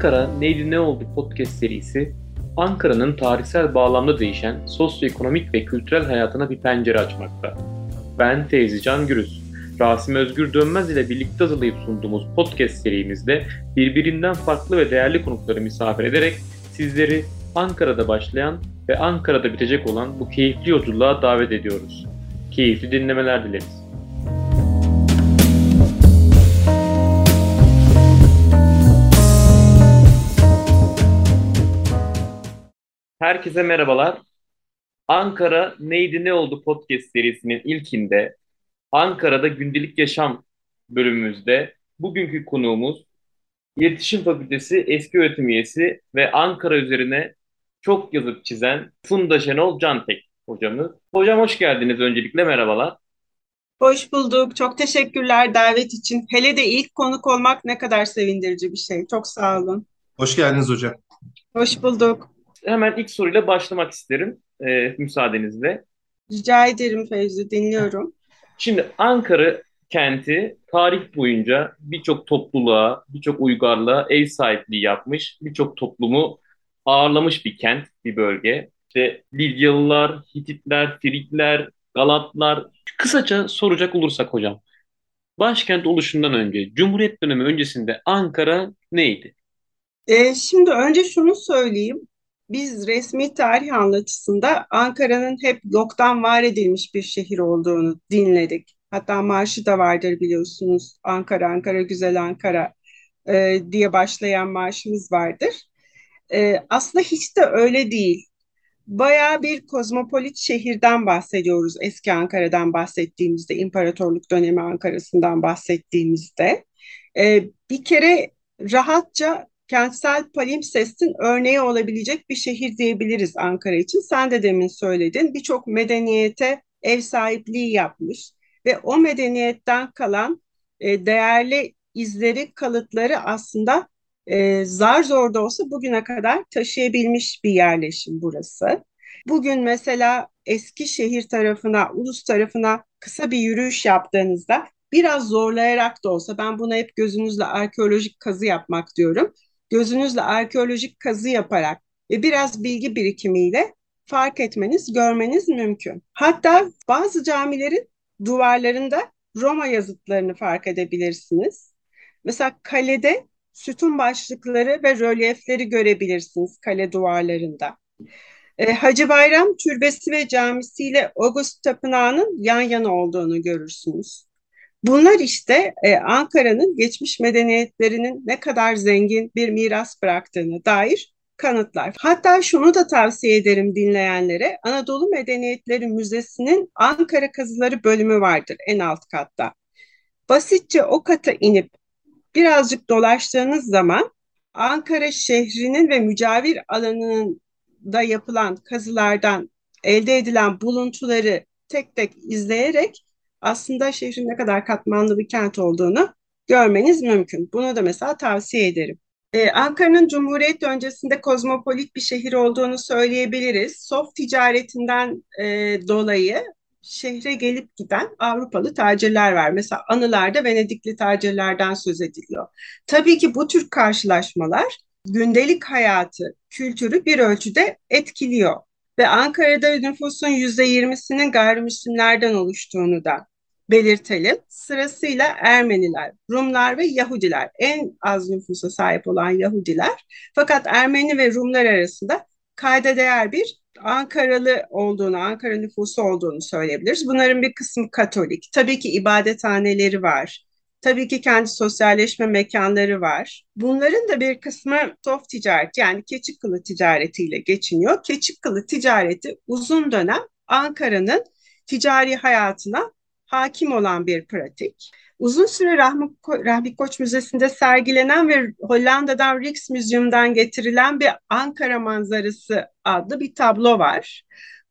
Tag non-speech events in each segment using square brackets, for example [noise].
Ankara Neydi Ne Oldu podcast serisi, Ankara'nın tarihsel bağlamda değişen sosyoekonomik ve kültürel hayatına bir pencere açmakta. Ben Teyzi Can Gürüz. Rasim Özgür Dönmez ile birlikte hazırlayıp sunduğumuz podcast serimizde birbirinden farklı ve değerli konukları misafir ederek sizleri Ankara'da başlayan ve Ankara'da bitecek olan bu keyifli yolculuğa davet ediyoruz. Keyifli dinlemeler dileriz. Herkese merhabalar. Ankara Neydi Ne Oldu podcast serisinin ilkinde Ankara'da gündelik yaşam bölümümüzde bugünkü konuğumuz İletişim Fakültesi eski öğretim üyesi ve Ankara üzerine çok yazıp çizen Funda Şenol Cantek hocamız. Hocam hoş geldiniz öncelikle merhabalar. Hoş bulduk. Çok teşekkürler davet için. Hele de ilk konuk olmak ne kadar sevindirici bir şey. Çok sağ olun. Hoş geldiniz hocam. Hoş bulduk hemen ilk soruyla başlamak isterim e, müsaadenizle. Rica ederim Fevzi, dinliyorum. Şimdi Ankara kenti tarih boyunca birçok topluluğa, birçok uygarlığa ev sahipliği yapmış, birçok toplumu ağırlamış bir kent, bir bölge. İşte Lidyalılar, Hititler, Frikler, Galatlar. Kısaca soracak olursak hocam, başkent oluşundan önce, Cumhuriyet dönemi öncesinde Ankara neydi? E, şimdi önce şunu söyleyeyim biz resmi tarih anlatısında Ankara'nın hep yoktan var edilmiş bir şehir olduğunu dinledik. Hatta marşı da vardır biliyorsunuz. Ankara, Ankara, güzel Ankara e, diye başlayan marşımız vardır. E, aslında hiç de öyle değil. Bayağı bir kozmopolit şehirden bahsediyoruz eski Ankara'dan bahsettiğimizde, İmparatorluk dönemi Ankara'sından bahsettiğimizde. E, bir kere rahatça kentsel palimpsestin örneği olabilecek bir şehir diyebiliriz Ankara için. Sen de demin söyledin. Birçok medeniyete ev sahipliği yapmış ve o medeniyetten kalan e, değerli izleri, kalıtları aslında e, zar zor da olsa bugüne kadar taşıyabilmiş bir yerleşim burası. Bugün mesela eski şehir tarafına, ulus tarafına kısa bir yürüyüş yaptığınızda biraz zorlayarak da olsa ben buna hep gözünüzle arkeolojik kazı yapmak diyorum gözünüzle arkeolojik kazı yaparak ve biraz bilgi birikimiyle fark etmeniz, görmeniz mümkün. Hatta bazı camilerin duvarlarında Roma yazıtlarını fark edebilirsiniz. Mesela kalede sütun başlıkları ve rölyefleri görebilirsiniz kale duvarlarında. E, Hacı Bayram Türbesi ve camisi ile August Tapınağı'nın yan yana olduğunu görürsünüz. Bunlar işte e, Ankara'nın geçmiş medeniyetlerinin ne kadar zengin bir miras bıraktığını dair kanıtlar. Hatta şunu da tavsiye ederim dinleyenlere. Anadolu Medeniyetleri Müzesi'nin Ankara Kazıları bölümü vardır en alt katta. Basitçe o kata inip birazcık dolaştığınız zaman Ankara şehrinin ve mücavir alanının da yapılan kazılardan elde edilen buluntuları tek tek izleyerek aslında şehrin ne kadar katmanlı bir kent olduğunu görmeniz mümkün. Bunu da mesela tavsiye ederim. Ee, Ankara'nın Cumhuriyet öncesinde kozmopolit bir şehir olduğunu söyleyebiliriz. Soft ticaretinden e, dolayı şehre gelip giden Avrupalı tacirler var. Mesela anılarda Venedikli tacirlerden söz ediliyor. Tabii ki bu tür karşılaşmalar gündelik hayatı, kültürü bir ölçüde etkiliyor. Ve Ankara'da nüfusun %20'sinin gayrimüslimlerden oluştuğunu da belirtelim. Sırasıyla Ermeniler, Rumlar ve Yahudiler en az nüfusa sahip olan Yahudiler. Fakat Ermeni ve Rumlar arasında kayda değer bir Ankaralı olduğunu, Ankara nüfusu olduğunu söyleyebiliriz. Bunların bir kısmı Katolik. Tabii ki ibadethaneleri var. Tabii ki kendi sosyalleşme mekanları var. Bunların da bir kısmı soft ticaret yani keçi kılı ticaretiyle geçiniyor. Keçi kılı ticareti uzun dönem Ankara'nın ticari hayatına hakim olan bir pratik. Uzun süre Rahmi, Ko Rahmi Koç Müzesi'nde sergilenen ve Hollanda'dan Rijksmuseum'dan getirilen bir Ankara manzarası adlı bir tablo var.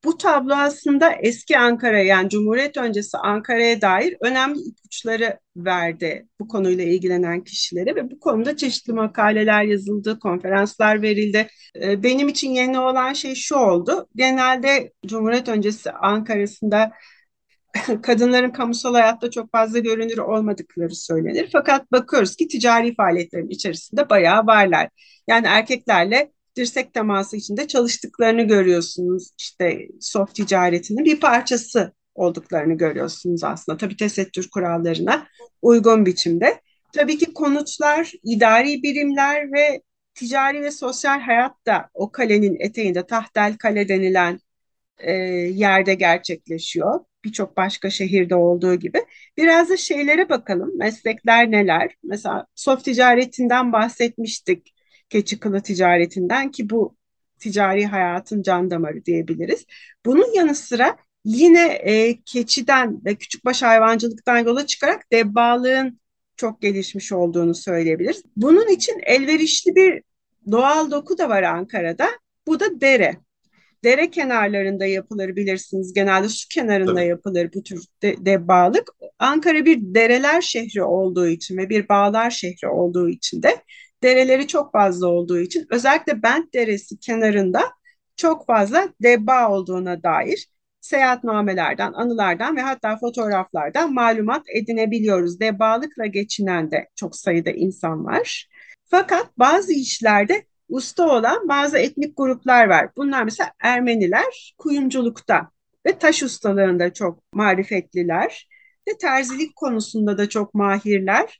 Bu tablo aslında eski Ankara yani Cumhuriyet öncesi Ankara'ya dair önemli ipuçları verdi bu konuyla ilgilenen kişilere ve bu konuda çeşitli makaleler yazıldı, konferanslar verildi. Ee, benim için yeni olan şey şu oldu. Genelde Cumhuriyet öncesi Ankara'sında [laughs] kadınların kamusal hayatta çok fazla görünür olmadıkları söylenir. Fakat bakıyoruz ki ticari faaliyetlerin içerisinde bayağı varlar. Yani erkeklerle dirsek teması içinde çalıştıklarını görüyorsunuz. İşte soft ticaretinin bir parçası olduklarını görüyorsunuz aslında. Tabii tesettür kurallarına uygun biçimde. Tabii ki konutlar, idari birimler ve ticari ve sosyal hayat da o kalenin eteğinde Tahtel Kale denilen e, yerde gerçekleşiyor. Birçok başka şehirde olduğu gibi. Biraz da şeylere bakalım. Meslekler neler? Mesela soft ticaretinden bahsetmiştik. Keçi kılı ticaretinden ki bu ticari hayatın can damarı diyebiliriz. Bunun yanı sıra yine e, keçiden ve küçükbaş hayvancılıktan yola çıkarak debbalığın çok gelişmiş olduğunu söyleyebiliriz. Bunun için elverişli bir doğal doku da var Ankara'da. Bu da dere. Dere kenarlarında yapılır bilirsiniz. Genelde su kenarında Tabii. yapılır bu tür de, debbalık. Ankara bir dereler şehri olduğu için ve bir bağlar şehri olduğu için de dereleri çok fazla olduğu için özellikle Bent Deresi kenarında çok fazla debba olduğuna dair seyahatnamelerden, anılardan ve hatta fotoğraflardan malumat edinebiliyoruz. Debbalıkla geçinen de çok sayıda insan var. Fakat bazı işlerde usta olan bazı etnik gruplar var. Bunlar mesela Ermeniler kuyumculukta ve taş ustalığında çok marifetliler ve terzilik konusunda da çok mahirler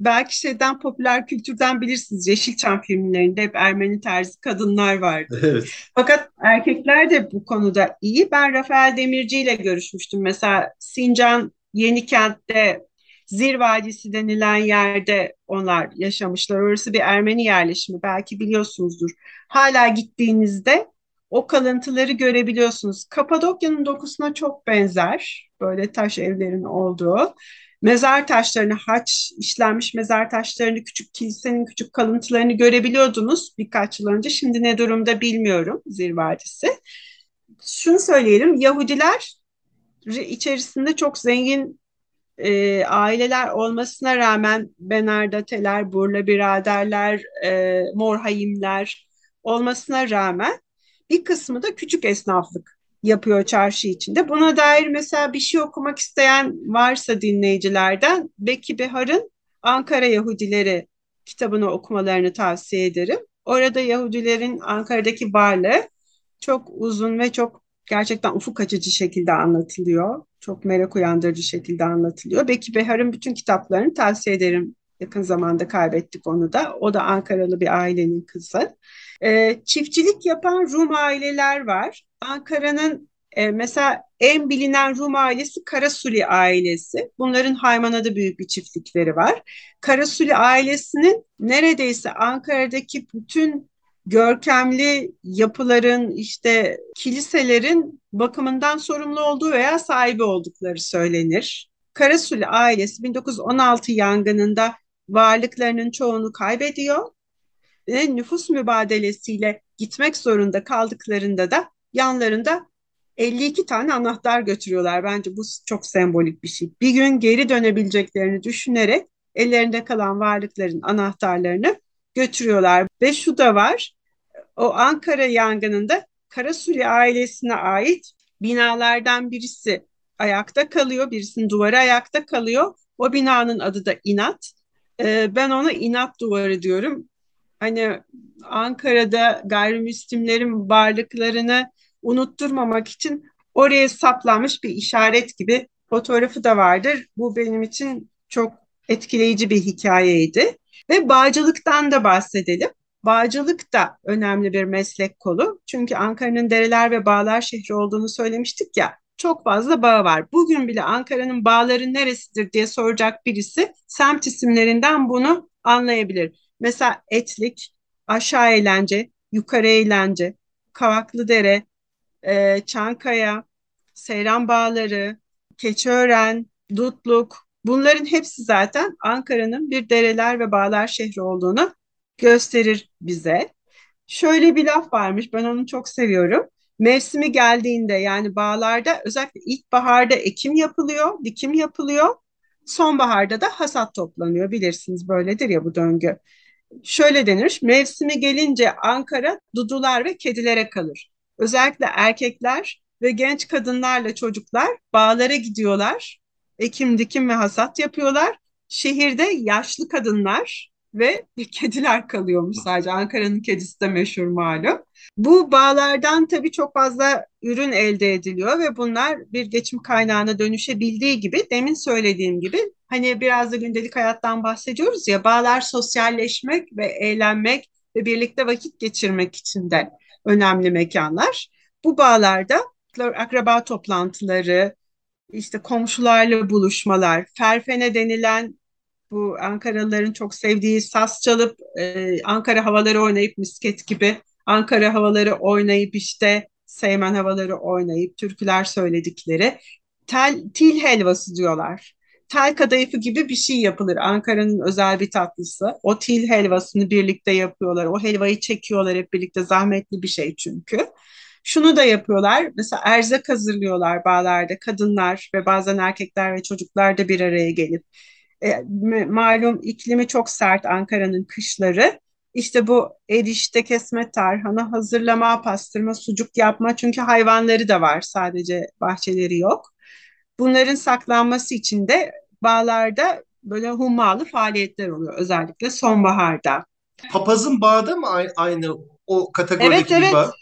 belki şeyden popüler kültürden bilirsiniz. Yeşilçam filmlerinde hep Ermeni tarzı kadınlar vardı. [laughs] Evet. Fakat erkekler de bu konuda iyi. Ben Rafael Demirci ile görüşmüştüm. Mesela Sincan Yenikent'te Zir Vadisi denilen yerde onlar yaşamışlar. Orası bir Ermeni yerleşimi. Belki biliyorsunuzdur. Hala gittiğinizde o kalıntıları görebiliyorsunuz. Kapadokya'nın dokusuna çok benzer. Böyle taş evlerin olduğu mezar taşlarını, haç işlenmiş mezar taşlarını, küçük kilisenin küçük kalıntılarını görebiliyordunuz birkaç yıl önce. Şimdi ne durumda bilmiyorum Zirvadisi. Şunu söyleyelim, Yahudiler içerisinde çok zengin e, aileler olmasına rağmen Benardateler, Burla biraderler, e, Morhayimler olmasına rağmen bir kısmı da küçük esnaflık yapıyor çarşı içinde. Buna dair mesela bir şey okumak isteyen varsa dinleyicilerden Beki Behar'ın Ankara Yahudileri kitabını okumalarını tavsiye ederim. Orada Yahudilerin Ankara'daki varlığı çok uzun ve çok gerçekten ufuk açıcı şekilde anlatılıyor. Çok merak uyandırıcı şekilde anlatılıyor. Beki Behar'ın bütün kitaplarını tavsiye ederim. Yakın zamanda kaybettik onu da. O da Ankaralı bir ailenin kızı. E, çiftçilik yapan Rum aileler var. Ankara'nın e, mesela en bilinen Rum ailesi Karasuli ailesi. Bunların Haymana'da büyük bir çiftlikleri var. Karasuli ailesinin neredeyse Ankara'daki bütün görkemli yapıların işte kiliselerin bakımından sorumlu olduğu veya sahibi oldukları söylenir. Karasuli ailesi 1916 yangınında varlıklarının çoğunu kaybediyor ve nüfus mübadelesiyle gitmek zorunda kaldıklarında da yanlarında 52 tane anahtar götürüyorlar. Bence bu çok sembolik bir şey. Bir gün geri dönebileceklerini düşünerek ellerinde kalan varlıkların anahtarlarını götürüyorlar. Ve şu da var, o Ankara yangınında Karasuli ailesine ait binalardan birisi ayakta kalıyor, birisinin duvarı ayakta kalıyor. O binanın adı da İnat. Ee, ben ona İnat duvarı diyorum hani Ankara'da gayrimüslimlerin varlıklarını unutturmamak için oraya saplanmış bir işaret gibi fotoğrafı da vardır. Bu benim için çok etkileyici bir hikayeydi. Ve bağcılıktan da bahsedelim. Bağcılık da önemli bir meslek kolu. Çünkü Ankara'nın dereler ve bağlar şehri olduğunu söylemiştik ya. Çok fazla bağ var. Bugün bile Ankara'nın bağları neresidir diye soracak birisi semt isimlerinden bunu anlayabilir. Mesela Etlik, Aşağı Eğlence, Yukarı Eğlence, Kavaklıdere, e, Çankaya, Seyran Bağları, Keçiören, Dutluk bunların hepsi zaten Ankara'nın bir dereler ve bağlar şehri olduğunu gösterir bize. Şöyle bir laf varmış ben onu çok seviyorum. Mevsimi geldiğinde yani bağlarda özellikle ilkbaharda ekim yapılıyor, dikim yapılıyor. Sonbaharda da hasat toplanıyor bilirsiniz böyledir ya bu döngü şöyle denir, mevsimi gelince Ankara dudular ve kedilere kalır. Özellikle erkekler ve genç kadınlarla çocuklar bağlara gidiyorlar. Ekim, dikim ve hasat yapıyorlar. Şehirde yaşlı kadınlar ve kediler kalıyormuş sadece. Ankara'nın kedisi de meşhur malum. Bu bağlardan tabii çok fazla ürün elde ediliyor ve bunlar bir geçim kaynağına dönüşebildiği gibi demin söylediğim gibi hani biraz da gündelik hayattan bahsediyoruz ya bağlar sosyalleşmek ve eğlenmek ve birlikte vakit geçirmek için de önemli mekanlar. Bu bağlarda akraba toplantıları, işte komşularla buluşmalar, ferfene denilen bu Ankaralıların çok sevdiği saz çalıp e, Ankara havaları oynayıp misket gibi Ankara havaları oynayıp işte Seymen havaları oynayıp türküler söyledikleri tel, til helvası diyorlar. Tel kadayıfı gibi bir şey yapılır. Ankara'nın özel bir tatlısı. O til helvasını birlikte yapıyorlar. O helvayı çekiyorlar hep birlikte. Zahmetli bir şey çünkü. Şunu da yapıyorlar. Mesela erzak hazırlıyorlar bağlarda. Kadınlar ve bazen erkekler ve çocuklar da bir araya gelip. E, malum iklimi çok sert Ankara'nın kışları. İşte bu erişte kesme tarhana hazırlama, pastırma, sucuk yapma çünkü hayvanları da var sadece bahçeleri yok. Bunların saklanması için de bağlarda böyle hummalı faaliyetler oluyor özellikle sonbaharda. Papazın bağda mı aynı o kategorideki evet, evet. bağ?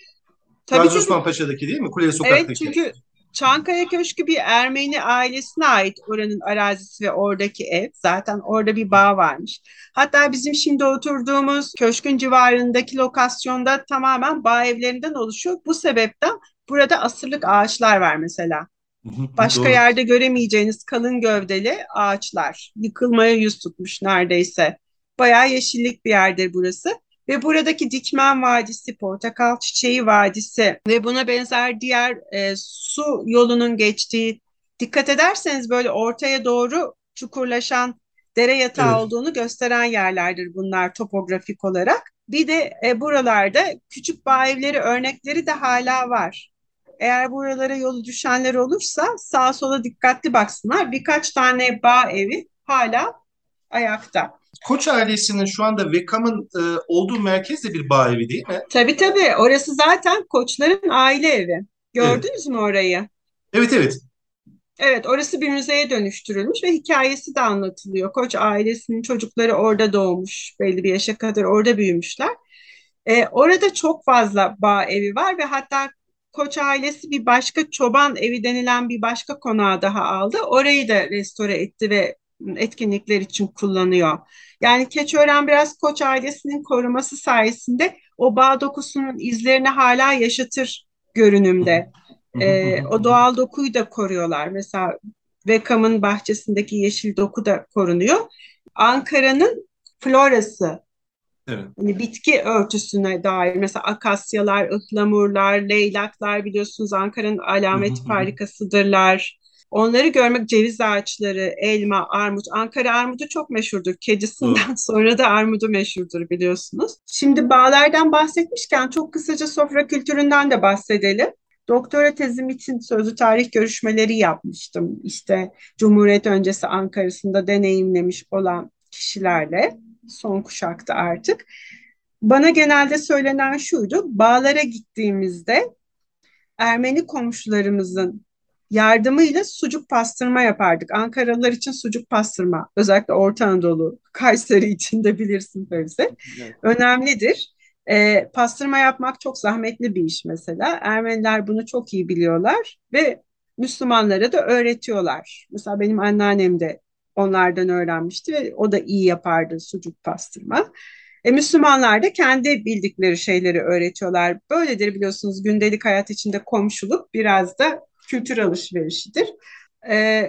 Tabii Gazi Osman Paşa'daki değil mi? Kule Sokak'taki. Evet çünkü Çankaya Köşkü bir Ermeni ailesine ait oranın arazisi ve oradaki ev. Zaten orada bir bağ varmış. Hatta bizim şimdi oturduğumuz köşkün civarındaki lokasyonda tamamen bağ evlerinden oluşuyor. Bu sebepten burada asırlık ağaçlar var mesela. Başka Doğru. yerde göremeyeceğiniz kalın gövdeli ağaçlar. Yıkılmaya yüz tutmuş neredeyse. Bayağı yeşillik bir yerdir burası. Ve buradaki Dikmen Vadisi, Portakal Çiçeği Vadisi ve buna benzer diğer e, su yolunun geçtiği, dikkat ederseniz böyle ortaya doğru çukurlaşan dere yatağı evet. olduğunu gösteren yerlerdir bunlar topografik olarak. Bir de e, buralarda küçük bağ evleri örnekleri de hala var. Eğer buralara yolu düşenler olursa sağa sola dikkatli baksınlar. Birkaç tane bağ evi hala ayakta. Koç ailesinin şu anda Vekam'ın e, olduğu merkez de bir bağ evi değil mi? Tabii tabii. Orası zaten Koçların aile evi. Gördünüz evet. mü orayı? Evet evet. Evet, orası bir müzeye dönüştürülmüş ve hikayesi de anlatılıyor. Koç ailesinin çocukları orada doğmuş, belli bir yaşa kadar orada büyümüşler. Ee, orada çok fazla bağ evi var ve hatta Koç ailesi bir başka çoban evi denilen bir başka konağı daha aldı. Orayı da restore etti ve etkinlikler için kullanıyor. Yani Keçiören biraz Koç ailesinin koruması sayesinde o bağ dokusunun izlerini hala yaşatır görünümde. ee, o doğal dokuyu da koruyorlar. Mesela Bekam'ın bahçesindeki yeşil doku da korunuyor. Ankara'nın florası Evet. Hani bitki örtüsüne dair mesela akasyalar, ıhlamurlar, leylaklar biliyorsunuz Ankara'nın alamet farikasıdırlar. Onları görmek ceviz ağaçları, elma, armut. Ankara armudu çok meşhurdur. Kedisinden Hı. [laughs] sonra da armudu meşhurdur biliyorsunuz. Şimdi bağlardan bahsetmişken çok kısaca sofra kültüründen de bahsedelim. Doktora tezim için sözlü tarih görüşmeleri yapmıştım. İşte Cumhuriyet öncesi Ankara'sında deneyimlemiş olan kişilerle son kuşakta artık. Bana genelde söylenen şuydu. Bağlara gittiğimizde Ermeni komşularımızın yardımıyla sucuk pastırma yapardık. Ankaralılar için sucuk pastırma, özellikle Orta Anadolu, [laughs] Kayseri için de bilirsin Fevzi. Evet. Önemlidir. E, pastırma yapmak çok zahmetli bir iş mesela. Ermeniler bunu çok iyi biliyorlar ve Müslümanlara da öğretiyorlar. Mesela benim anneannem de onlardan öğrenmişti ve o da iyi yapardı sucuk pastırma. E, Müslümanlar da kendi bildikleri şeyleri öğretiyorlar. Böyledir biliyorsunuz gündelik hayat içinde komşuluk biraz da kültür alışverişidir. E,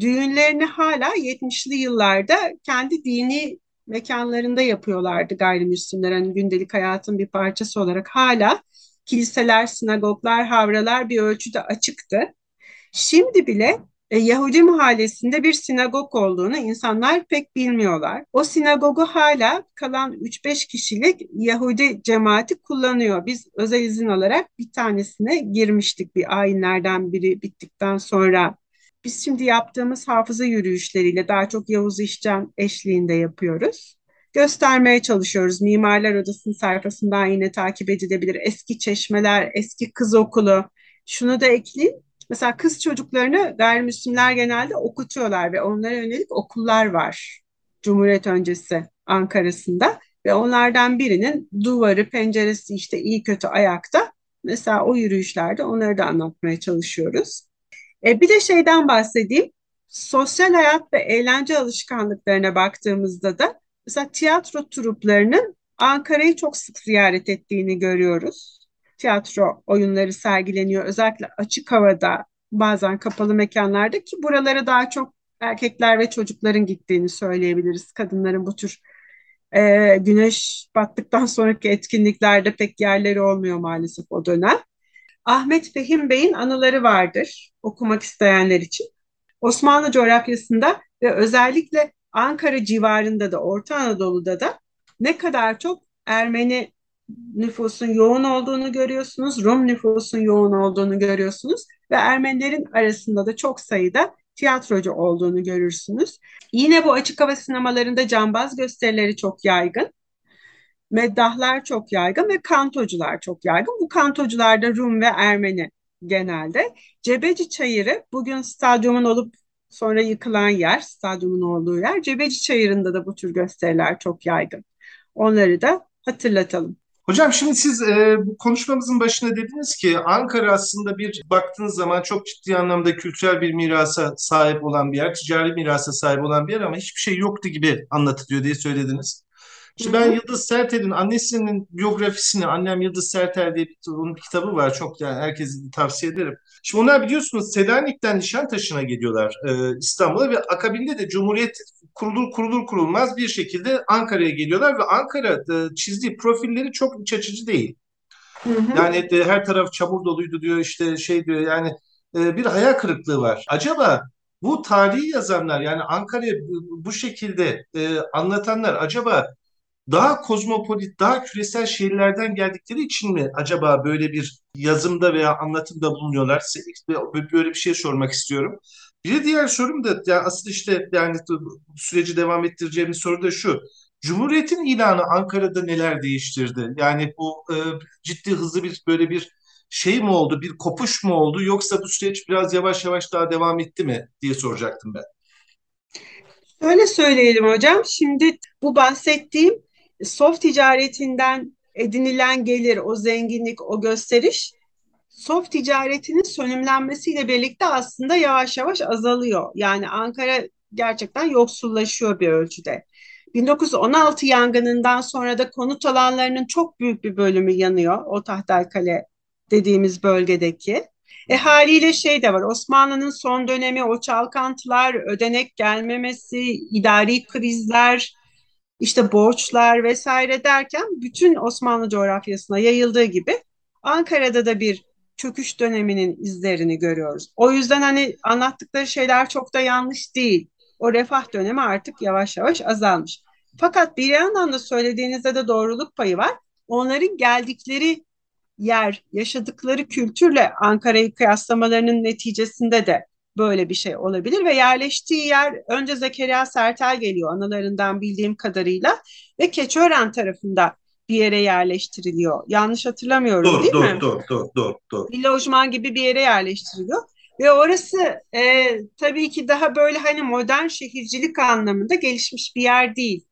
düğünlerini hala 70'li yıllarda kendi dini mekanlarında yapıyorlardı gayrimüslimler. Hani gündelik hayatın bir parçası olarak hala kiliseler, sinagoglar, havralar bir ölçüde açıktı. Şimdi bile e, Yahudi mahallesinde bir sinagog olduğunu insanlar pek bilmiyorlar. O sinagogu hala kalan 3-5 kişilik Yahudi cemaati kullanıyor. Biz özel izin alarak bir tanesine girmiştik bir ayinlerden biri bittikten sonra. Biz şimdi yaptığımız hafıza yürüyüşleriyle daha çok Yavuz İşcan eşliğinde yapıyoruz göstermeye çalışıyoruz. Mimarlar Odası'nın sayfasından yine takip edilebilir. Eski çeşmeler, eski kız okulu, Şunu da ekleyeyim. Mesela kız çocuklarını gayrimüslimler genelde okutuyorlar ve onlara yönelik okullar var. Cumhuriyet öncesi Ankara'sında ve onlardan birinin duvarı, penceresi işte iyi kötü ayakta. Mesela o yürüyüşlerde onları da anlatmaya çalışıyoruz. E, bir de şeyden bahsedeyim. Sosyal hayat ve eğlence alışkanlıklarına baktığımızda da mesela tiyatro truplarının Ankara'yı çok sık ziyaret ettiğini görüyoruz. Tiyatro oyunları sergileniyor. Özellikle açık havada, bazen kapalı mekanlarda ki buralara daha çok erkekler ve çocukların gittiğini söyleyebiliriz. Kadınların bu tür e, güneş battıktan sonraki etkinliklerde pek yerleri olmuyor maalesef o dönem. Ahmet Fehim Bey'in anıları vardır okumak isteyenler için. Osmanlı coğrafyasında ve özellikle Ankara civarında da Orta Anadolu'da da ne kadar çok Ermeni nüfusun yoğun olduğunu görüyorsunuz, Rum nüfusun yoğun olduğunu görüyorsunuz ve Ermenilerin arasında da çok sayıda tiyatrocu olduğunu görürsünüz. Yine bu açık hava sinemalarında cambaz gösterileri çok yaygın. Meddahlar çok yaygın ve kantocular çok yaygın. Bu kantocularda Rum ve Ermeni genelde. Cebeci Çayırı bugün stadyumun olup sonra yıkılan yer, stadyumun olduğu yer. Cebeci Çayırı'nda da bu tür gösteriler çok yaygın. Onları da hatırlatalım. Hocam şimdi siz e, bu konuşmamızın başında dediniz ki Ankara aslında bir baktığınız zaman çok ciddi anlamda kültürel bir mirasa sahip olan bir yer, ticari mirasa sahip olan bir yer ama hiçbir şey yoktu gibi anlatılıyor diye söylediniz. İşte ben Yıldız Sertel'in annesinin biyografisini, annem Yıldız Sertel diye bir, onun bir kitabı var. Çok yani herkese tavsiye ederim. Şimdi onlar biliyorsunuz Selanik'ten Nişantaşı'na geliyorlar e, İstanbul'a ve akabinde de Cumhuriyet kurulur kurulur kurulmaz bir şekilde Ankara'ya geliyorlar ve Ankara e, çizdiği profilleri çok iç açıcı değil. Hı hı. Yani e, her taraf çamur doluydu diyor işte şey diyor yani e, bir hayal kırıklığı var. Acaba bu tarihi yazanlar yani Ankara'yı bu şekilde e, anlatanlar acaba daha kozmopolit, daha küresel şehirlerden geldikleri için mi acaba böyle bir yazımda veya anlatımda bulunuyorlar? Böyle bir şey sormak istiyorum. Bir diğer sorum da yani asıl işte yani süreci devam ettireceğimiz soru da şu. Cumhuriyet'in ilanı Ankara'da neler değiştirdi? Yani bu e, ciddi hızlı bir böyle bir şey mi oldu, bir kopuş mu oldu yoksa bu süreç biraz yavaş yavaş daha devam etti mi diye soracaktım ben. Öyle söyleyelim hocam. Şimdi bu bahsettiğim soft ticaretinden edinilen gelir, o zenginlik, o gösteriş soft ticaretinin sönümlenmesiyle birlikte aslında yavaş yavaş azalıyor. Yani Ankara gerçekten yoksullaşıyor bir ölçüde. 1916 yangınından sonra da konut alanlarının çok büyük bir bölümü yanıyor. O Tahtalkale dediğimiz bölgedeki. E haliyle şey de var Osmanlı'nın son dönemi o çalkantılar, ödenek gelmemesi, idari krizler, işte borçlar vesaire derken bütün Osmanlı coğrafyasına yayıldığı gibi Ankara'da da bir çöküş döneminin izlerini görüyoruz. O yüzden hani anlattıkları şeyler çok da yanlış değil. O refah dönemi artık yavaş yavaş azalmış. Fakat bir yandan da söylediğinizde de doğruluk payı var. Onların geldikleri yer, yaşadıkları kültürle Ankara'yı kıyaslamalarının neticesinde de böyle bir şey olabilir ve yerleştiği yer önce Zekeriya Sertel geliyor anılarından bildiğim kadarıyla ve Keçiören tarafında bir yere yerleştiriliyor. Yanlış hatırlamıyorum doğru, değil doğru, mi? Doğru, doğru, doğru, doğru. Bir lojman gibi bir yere yerleştiriliyor. Ve orası e, tabii ki daha böyle hani modern şehircilik anlamında gelişmiş bir yer değil.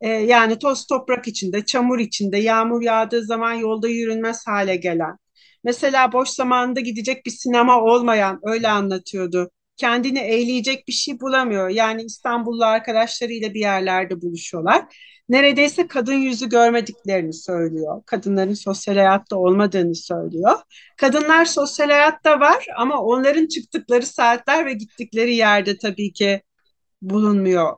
E, yani toz toprak içinde, çamur içinde, yağmur yağdığı zaman yolda yürünmez hale gelen. Mesela boş zamanında gidecek bir sinema olmayan öyle anlatıyordu. Kendini eğleyecek bir şey bulamıyor. Yani İstanbullu arkadaşlarıyla bir yerlerde buluşuyorlar neredeyse kadın yüzü görmediklerini söylüyor. Kadınların sosyal hayatta olmadığını söylüyor. Kadınlar sosyal hayatta var ama onların çıktıkları saatler ve gittikleri yerde tabii ki bulunmuyor.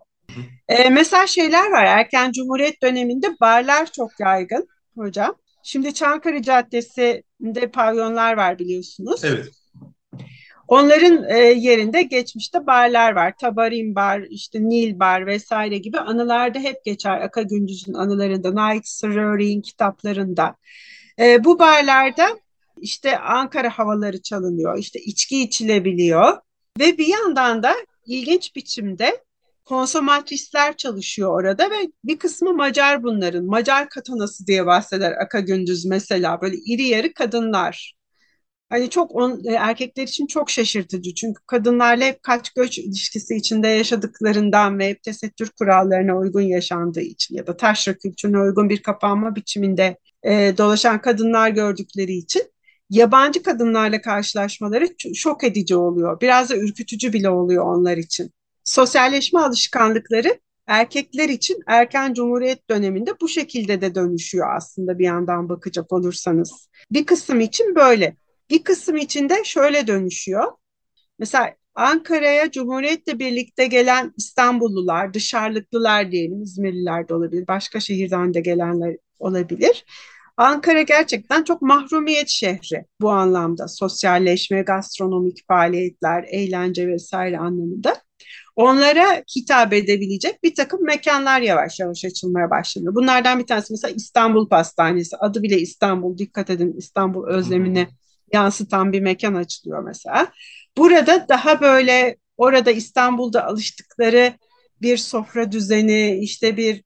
Ee, mesela şeyler var. Erken Cumhuriyet döneminde barlar çok yaygın hocam. Şimdi Çankırı Caddesi'nde pavyonlar var biliyorsunuz. Evet. Onların e, yerinde geçmişte barlar var. Tabarin bar, işte Nil bar vesaire gibi anılarda hep geçer. Aka Gündüz'ün anılarında, Night Sirori'nin kitaplarında. E, bu barlarda işte Ankara havaları çalınıyor, işte içki içilebiliyor ve bir yandan da ilginç biçimde konsomatristler çalışıyor orada ve bir kısmı Macar bunların. Macar katanası diye bahseder Aka Gündüz mesela böyle iri yarı kadınlar Hani çok on, e, erkekler için çok şaşırtıcı. Çünkü kadınlarla hep kaç göç ilişkisi içinde yaşadıklarından ve hep tesettür kurallarına uygun yaşandığı için ya da taşra kültürüne uygun bir kapanma biçiminde e, dolaşan kadınlar gördükleri için yabancı kadınlarla karşılaşmaları şok edici oluyor. Biraz da ürkütücü bile oluyor onlar için. Sosyalleşme alışkanlıkları erkekler için erken cumhuriyet döneminde bu şekilde de dönüşüyor aslında bir yandan bakacak olursanız. Bir kısım için böyle. Bir kısım için de şöyle dönüşüyor. Mesela Ankara'ya Cumhuriyet'le birlikte gelen İstanbullular, dışarılıklılar diyelim, İzmirliler de olabilir, başka şehirden de gelenler olabilir. Ankara gerçekten çok mahrumiyet şehri bu anlamda. Sosyalleşme, gastronomik faaliyetler, eğlence vesaire anlamında. Onlara hitap edebilecek bir takım mekanlar yavaş yavaş açılmaya başladı. Bunlardan bir tanesi mesela İstanbul Pastanesi. Adı bile İstanbul. Dikkat edin İstanbul özlemini yansıtan bir mekan açılıyor mesela. Burada daha böyle orada İstanbul'da alıştıkları bir sofra düzeni, işte bir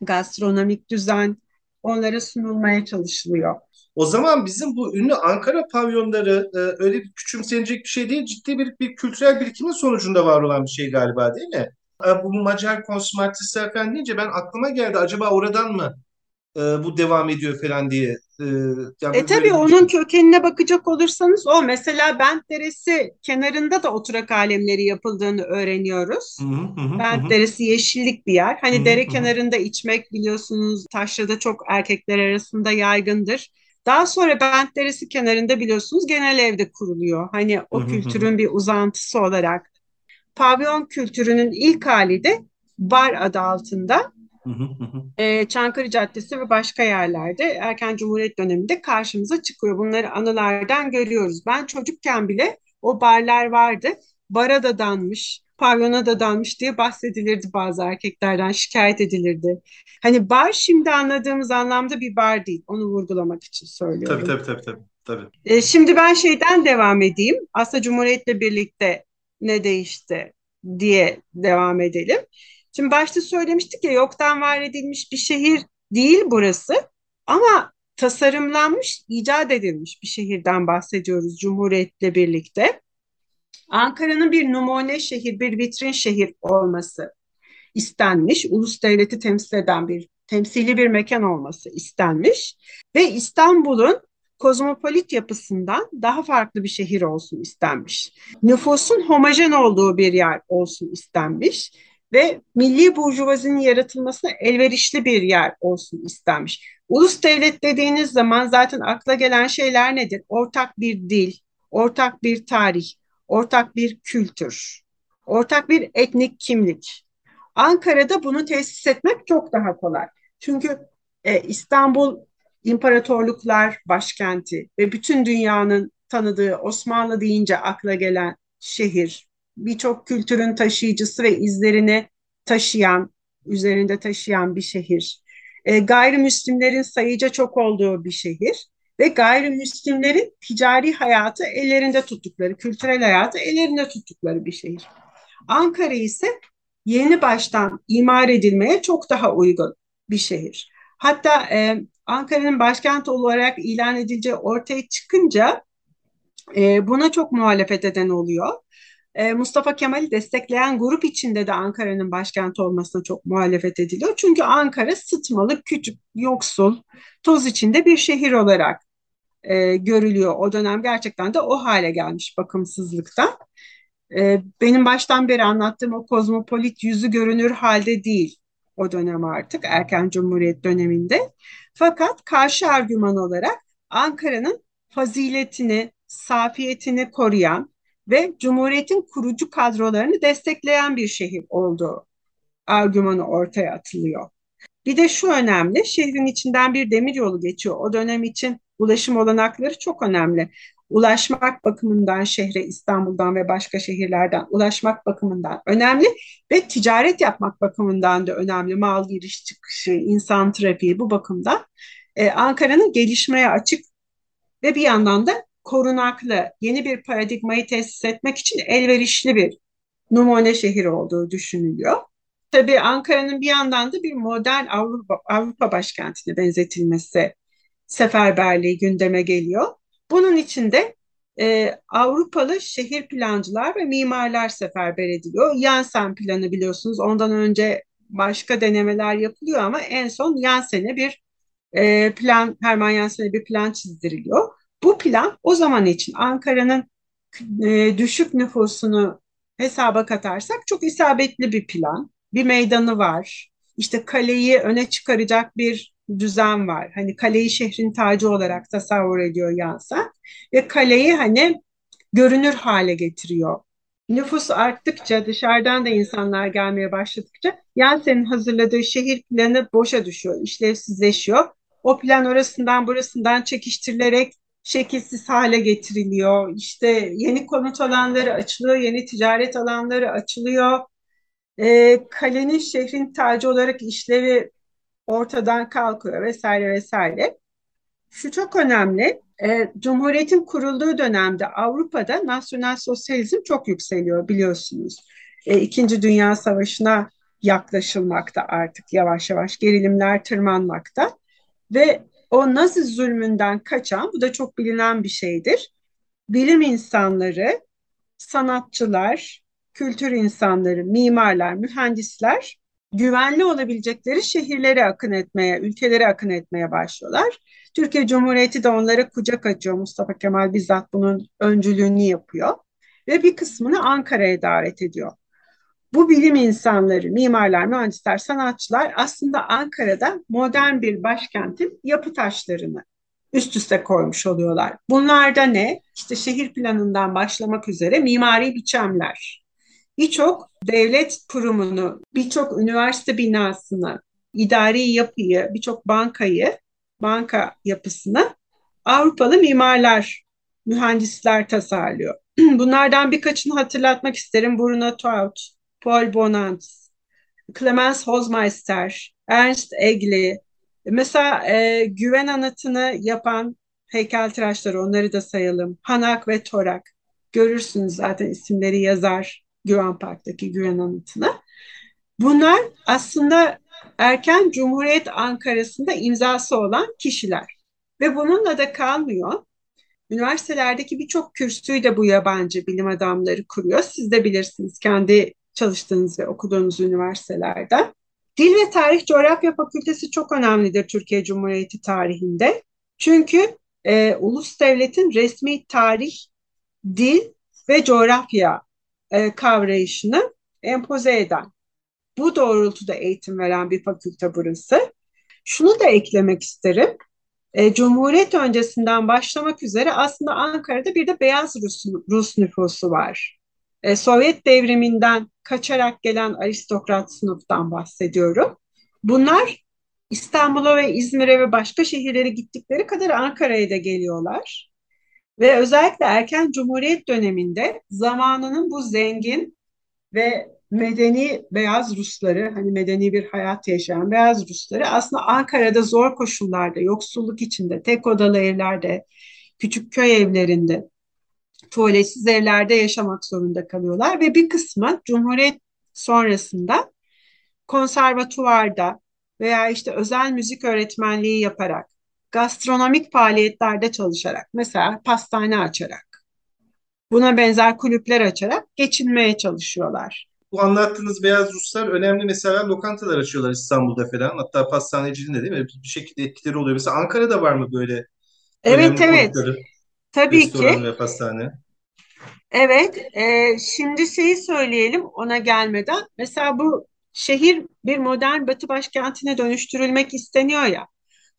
gastronomik düzen onlara sunulmaya çalışılıyor. O zaman bizim bu ünlü Ankara pavyonları e, öyle bir küçümsenecek bir şey değil, ciddi bir, bir kültürel birikimin sonucunda var olan bir şey galiba değil mi? E, bu Macar konsumatrisler falan deyince ben aklıma geldi acaba oradan mı e, bu devam ediyor falan diye. E, yani e tabii onun şey. kökenine bakacak olursanız o mesela Bent Deresi kenarında da oturak alemleri yapıldığını öğreniyoruz. Hı hı, Bent hı. Deresi yeşillik bir yer. Hani hı, dere hı. kenarında içmek biliyorsunuz taşrada çok erkekler arasında yaygındır. Daha sonra Bent Deresi kenarında biliyorsunuz genel evde kuruluyor. Hani o kültürün bir uzantısı olarak. Pavyon kültürünün ilk hali de bar adı altında e, Çankırı Caddesi ve başka yerlerde erken Cumhuriyet döneminde karşımıza çıkıyor. Bunları anılardan görüyoruz. Ben çocukken bile o barlar vardı. Bara da danmış, pavyona da danmış diye bahsedilirdi bazı erkeklerden, şikayet edilirdi. Hani bar şimdi anladığımız anlamda bir bar değil. Onu vurgulamak için söylüyorum. Tabii tabii tabii. tabii. tabii. Şimdi ben şeyden devam edeyim. Aslında Cumhuriyet'le birlikte ne değişti diye devam edelim. Şimdi başta söylemiştik ya yoktan var edilmiş bir şehir değil burası ama tasarımlanmış, icat edilmiş bir şehirden bahsediyoruz Cumhuriyet'le birlikte. Ankara'nın bir numune şehir, bir vitrin şehir olması istenmiş. Ulus devleti temsil eden bir, temsili bir mekan olması istenmiş. Ve İstanbul'un kozmopolit yapısından daha farklı bir şehir olsun istenmiş. Nüfusun homojen olduğu bir yer olsun istenmiş ve milli burjuvazinin yaratılmasına elverişli bir yer olsun istenmiş. Ulus devlet dediğiniz zaman zaten akla gelen şeyler nedir? Ortak bir dil, ortak bir tarih, ortak bir kültür, ortak bir etnik kimlik. Ankara'da bunu tesis etmek çok daha kolay. Çünkü e, İstanbul imparatorluklar başkenti ve bütün dünyanın tanıdığı Osmanlı deyince akla gelen şehir, birçok kültürün taşıyıcısı ve izlerini taşıyan, üzerinde taşıyan bir şehir. E, gayrimüslimlerin sayıca çok olduğu bir şehir ve gayrimüslimlerin ticari hayatı ellerinde tuttukları, kültürel hayatı ellerinde tuttukları bir şehir. Ankara ise yeni baştan imar edilmeye çok daha uygun bir şehir. Hatta e, Ankara'nın başkent olarak ilan edileceği ortaya çıkınca e, buna çok muhalefet eden oluyor. E, Mustafa Kemal'i destekleyen grup içinde de Ankara'nın başkent olmasına çok muhalefet ediliyor. Çünkü Ankara sıtmalı, küçük, yoksul, toz içinde bir şehir olarak e, görülüyor. O dönem gerçekten de o hale gelmiş bakımsızlıktan. E, benim baştan beri anlattığım o kozmopolit yüzü görünür halde değil o dönem artık erken cumhuriyet döneminde. Fakat karşı argüman olarak Ankara'nın faziletini, safiyetini koruyan, ve Cumhuriyet'in kurucu kadrolarını destekleyen bir şehir olduğu argümanı ortaya atılıyor. Bir de şu önemli, şehrin içinden bir demir yolu geçiyor. O dönem için ulaşım olanakları çok önemli. Ulaşmak bakımından şehre İstanbul'dan ve başka şehirlerden ulaşmak bakımından önemli ve ticaret yapmak bakımından da önemli. Mal giriş çıkışı, insan trafiği bu bakımdan ee, Ankara'nın gelişmeye açık ve bir yandan da korunaklı yeni bir paradigmayı tesis etmek için elverişli bir numune şehir olduğu düşünülüyor. Tabii Ankara'nın bir yandan da bir modern Avrupa, Avrupa başkentine benzetilmesi seferberliği gündeme geliyor. Bunun için de e, Avrupalı şehir plancılar ve mimarlar seferber ediliyor. Janssen planı biliyorsunuz. Ondan önce başka denemeler yapılıyor ama en son Janssen'e bir e, plan, Hermann Janssen'e bir plan çizdiriliyor. Bu plan o zaman için Ankara'nın e, düşük nüfusunu hesaba katarsak çok isabetli bir plan. Bir meydanı var. İşte kaleyi öne çıkaracak bir düzen var. Hani kaleyi şehrin tacı olarak tasavvur ediyor Yansen. Ve kaleyi hani görünür hale getiriyor. Nüfus arttıkça, dışarıdan da insanlar gelmeye başladıkça Yansen'in hazırladığı şehir planı boşa düşüyor, işlevsizleşiyor. O plan orasından burasından çekiştirilerek şekilsiz hale getiriliyor. İşte yeni konut alanları açılıyor, yeni ticaret alanları açılıyor. E, kalenin şehrin tacı olarak işlevi ortadan kalkıyor vesaire vesaire. Şu çok önemli. E, Cumhuriyetin kurulduğu dönemde Avrupa'da nasyonel sosyalizm çok yükseliyor biliyorsunuz. E, İkinci Dünya Savaşı'na yaklaşılmakta artık yavaş yavaş gerilimler tırmanmakta ve o Nazi zulmünden kaçan, bu da çok bilinen bir şeydir. Bilim insanları, sanatçılar, kültür insanları, mimarlar, mühendisler güvenli olabilecekleri şehirlere akın etmeye, ülkelere akın etmeye başlıyorlar. Türkiye Cumhuriyeti de onlara kucak açıyor. Mustafa Kemal bizzat bunun öncülüğünü yapıyor. Ve bir kısmını Ankara'ya davet ediyor. Bu bilim insanları, mimarlar, mühendisler, sanatçılar aslında Ankara'da modern bir başkentin yapı taşlarını üst üste koymuş oluyorlar. Bunlar da ne? İşte şehir planından başlamak üzere mimari biçemler. Birçok devlet kurumunu, birçok üniversite binasını, idari yapıyı, birçok bankayı, banka yapısını Avrupalı mimarlar, mühendisler tasarlıyor. [clears throat] Bunlardan birkaçını hatırlatmak isterim. Bruno Taut, Paul Bonans, Clemens Hozmeister, Ernst Egli. Mesela e, güven anıtını yapan heykeltıraşlar onları da sayalım. Hanak ve Torak. Görürsünüz zaten isimleri yazar Güven Park'taki güven anıtına. Bunlar aslında erken Cumhuriyet Ankara'sında imzası olan kişiler. Ve bununla da kalmıyor. Üniversitelerdeki birçok kürsüyü de bu yabancı bilim adamları kuruyor. Siz de bilirsiniz kendi çalıştığınız ve okuduğunuz üniversitelerde. Dil ve Tarih Coğrafya Fakültesi çok önemlidir Türkiye Cumhuriyeti tarihinde. Çünkü e, ulus devletin resmi tarih, dil ve coğrafya e, kavrayışını empoze eden, bu doğrultuda eğitim veren bir fakülte burası. Şunu da eklemek isterim. E, Cumhuriyet öncesinden başlamak üzere aslında Ankara'da bir de beyaz Rus, Rus nüfusu var. E, Sovyet devriminden kaçarak gelen aristokrat sınıftan bahsediyorum. Bunlar İstanbul'a ve İzmir'e ve başka şehirlere gittikleri kadar Ankara'ya da geliyorlar. Ve özellikle erken Cumhuriyet döneminde zamanının bu zengin ve medeni beyaz Rusları, hani medeni bir hayat yaşayan beyaz Rusları aslında Ankara'da zor koşullarda, yoksulluk içinde, tek odalı evlerde, küçük köy evlerinde tuvaletsiz evlerde yaşamak zorunda kalıyorlar ve bir kısmı Cumhuriyet sonrasında konservatuvarda veya işte özel müzik öğretmenliği yaparak, gastronomik faaliyetlerde çalışarak, mesela pastane açarak, buna benzer kulüpler açarak geçinmeye çalışıyorlar. Bu anlattığınız beyaz Ruslar önemli mesela lokantalar açıyorlar İstanbul'da falan. Hatta pastaneciliğin de değil mi? Bir şekilde etkileri oluyor. Mesela Ankara'da var mı böyle Evet evet. Tabii Restoran ki. ve pastane. Evet, e, şimdi şeyi söyleyelim ona gelmeden. Mesela bu şehir bir modern batı başkentine dönüştürülmek isteniyor ya.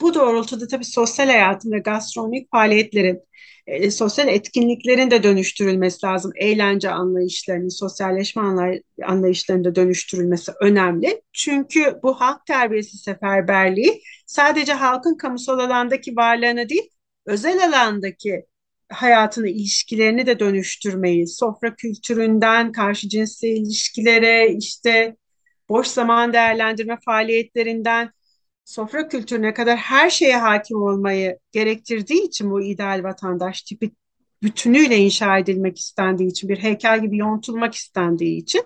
Bu doğrultuda tabii sosyal hayatın ve gastronomik faaliyetlerin, e, sosyal etkinliklerin de dönüştürülmesi lazım. Eğlence anlayışlarının, sosyalleşme anlay anlayışlarının da dönüştürülmesi önemli. Çünkü bu halk terbiyesi seferberliği sadece halkın kamusal alandaki varlığını değil, özel alandaki hayatını, ilişkilerini de dönüştürmeyi, sofra kültüründen karşı cinsel ilişkilere, işte boş zaman değerlendirme faaliyetlerinden sofra kültürüne kadar her şeye hakim olmayı gerektirdiği için bu ideal vatandaş tipi bütünüyle inşa edilmek istendiği için, bir heykel gibi yontulmak istendiği için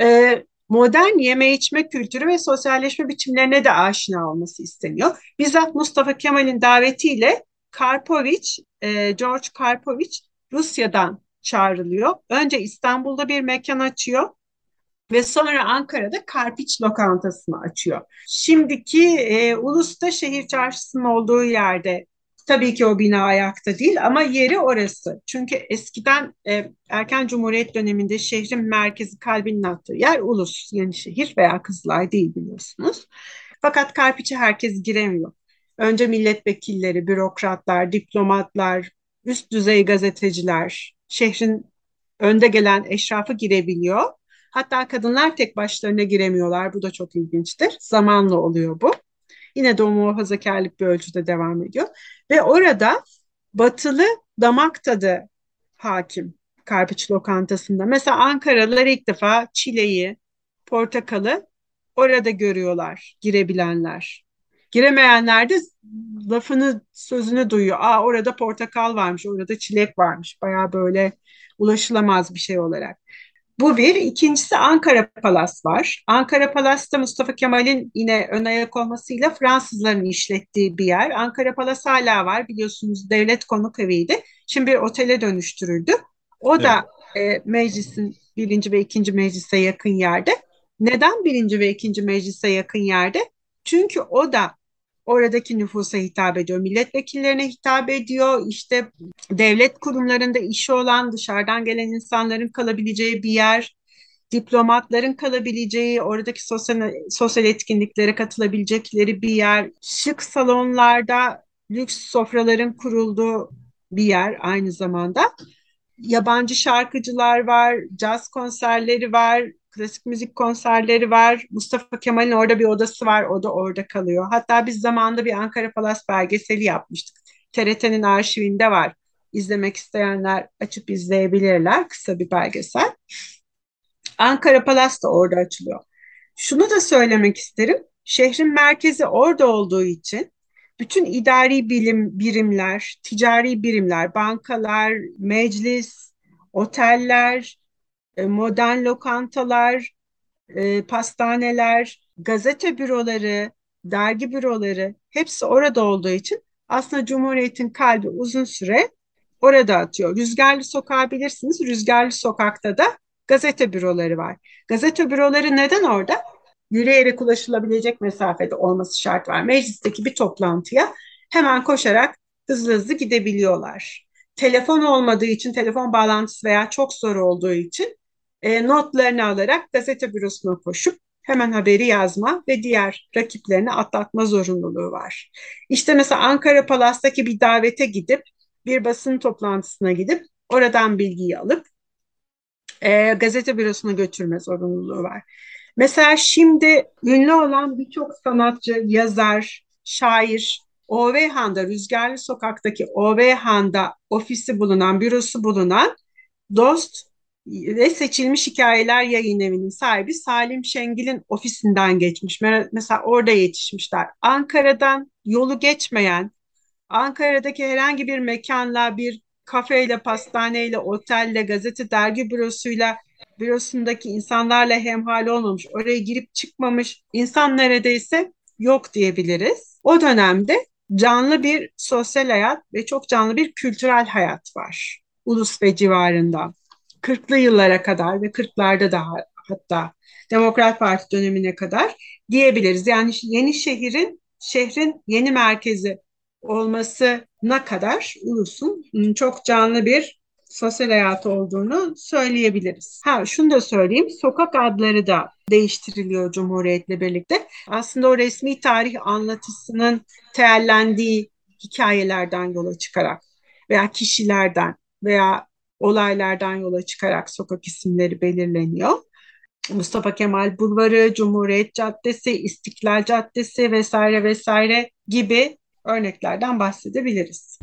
e, modern yeme içme kültürü ve sosyalleşme biçimlerine de aşina olması isteniyor. Bizzat Mustafa Kemal'in davetiyle Karpovic, e, George Karpovic Rusya'dan çağrılıyor. Önce İstanbul'da bir mekan açıyor ve sonra Ankara'da Karpiç lokantasını açıyor. Şimdiki e, Ulus'ta şehir çarşısının olduğu yerde tabii ki o bina ayakta değil ama yeri orası. Çünkü eskiden e, erken Cumhuriyet döneminde şehrin merkezi kalbinin attığı yer Ulus, Yenişehir veya Kızılay değil biliyorsunuz. Fakat Karpiç'e herkes giremiyor. Önce milletvekilleri, bürokratlar, diplomatlar, üst düzey gazeteciler, şehrin önde gelen eşrafı girebiliyor. Hatta kadınlar tek başlarına giremiyorlar. Bu da çok ilginçtir. Zamanla oluyor bu. Yine de o muhafazakarlık bir ölçüde devam ediyor. Ve orada batılı damak tadı hakim Karpiç lokantasında. Mesela Ankaralılar ilk defa çileyi, portakalı orada görüyorlar girebilenler. Giremeyenler de lafını, sözünü duyuyor. Aa orada portakal varmış, orada çilek varmış. Baya böyle ulaşılamaz bir şey olarak. Bu bir. İkincisi Ankara Palas var. Ankara Palas'ta Mustafa Kemal'in yine ön ayak olmasıyla Fransızların işlettiği bir yer. Ankara Palas hala var. Biliyorsunuz devlet konuk eviydi. Şimdi bir otele dönüştürüldü. O evet. da e, meclisin birinci ve ikinci meclise yakın yerde. Neden birinci ve ikinci meclise yakın yerde? Çünkü o da oradaki nüfusa hitap ediyor, milletvekillerine hitap ediyor, işte devlet kurumlarında işi olan dışarıdan gelen insanların kalabileceği bir yer, diplomatların kalabileceği, oradaki sosyal, sosyal etkinliklere katılabilecekleri bir yer, şık salonlarda lüks sofraların kurulduğu bir yer aynı zamanda. Yabancı şarkıcılar var, caz konserleri var, klasik müzik konserleri var. Mustafa Kemal'in orada bir odası var. O da orada kalıyor. Hatta biz zamanında bir Ankara Palas belgeseli yapmıştık. TRT'nin arşivinde var. İzlemek isteyenler açıp izleyebilirler. Kısa bir belgesel. Ankara Palas da orada açılıyor. Şunu da söylemek isterim. Şehrin merkezi orada olduğu için bütün idari bilim birimler, ticari birimler, bankalar, meclis, oteller, modern lokantalar, e, pastaneler, gazete büroları, dergi büroları hepsi orada olduğu için aslında Cumhuriyet'in kalbi uzun süre orada atıyor. Rüzgarlı Sokağı bilirsiniz. Rüzgarlı Sokak'ta da gazete büroları var. Gazete büroları neden orada? Yürüyerek ulaşılabilecek mesafede olması şart var. Meclisteki bir toplantıya hemen koşarak hızlı hızlı gidebiliyorlar. Telefon olmadığı için, telefon bağlantısı veya çok zor olduğu için e, notlarını alarak gazete bürosuna koşup hemen haberi yazma ve diğer rakiplerini atlatma zorunluluğu var. İşte mesela Ankara Palas'taki bir davete gidip bir basın toplantısına gidip oradan bilgiyi alıp e, gazete bürosuna götürme zorunluluğu var. Mesela şimdi ünlü olan birçok sanatçı, yazar, şair OVHAN'da, Rüzgarlı Sokak'taki OVHAN'da ofisi bulunan, bürosu bulunan Dost ve Seçilmiş Hikayeler Yayın Evi'nin sahibi Salim Şengil'in ofisinden geçmiş. Mesela orada yetişmişler. Ankara'dan yolu geçmeyen, Ankara'daki herhangi bir mekanla, bir kafeyle, pastaneyle, otelle, gazete, dergi bürosuyla, bürosundaki insanlarla hemhal olmamış, oraya girip çıkmamış insan neredeyse yok diyebiliriz. O dönemde canlı bir sosyal hayat ve çok canlı bir kültürel hayat var. Ulus ve civarında. 40'lı yıllara kadar ve 40'larda daha hatta Demokrat Parti dönemine kadar diyebiliriz. Yani yeni şehrin şehrin yeni merkezi olmasına kadar ulusun çok canlı bir sosyal hayatı olduğunu söyleyebiliriz. Ha şunu da söyleyeyim. Sokak adları da değiştiriliyor Cumhuriyet'le birlikte. Aslında o resmi tarih anlatısının teellendiği hikayelerden yola çıkarak veya kişilerden veya olaylardan yola çıkarak sokak isimleri belirleniyor. Mustafa Kemal Bulvarı, Cumhuriyet Caddesi, İstiklal Caddesi vesaire vesaire gibi örneklerden bahsedebiliriz.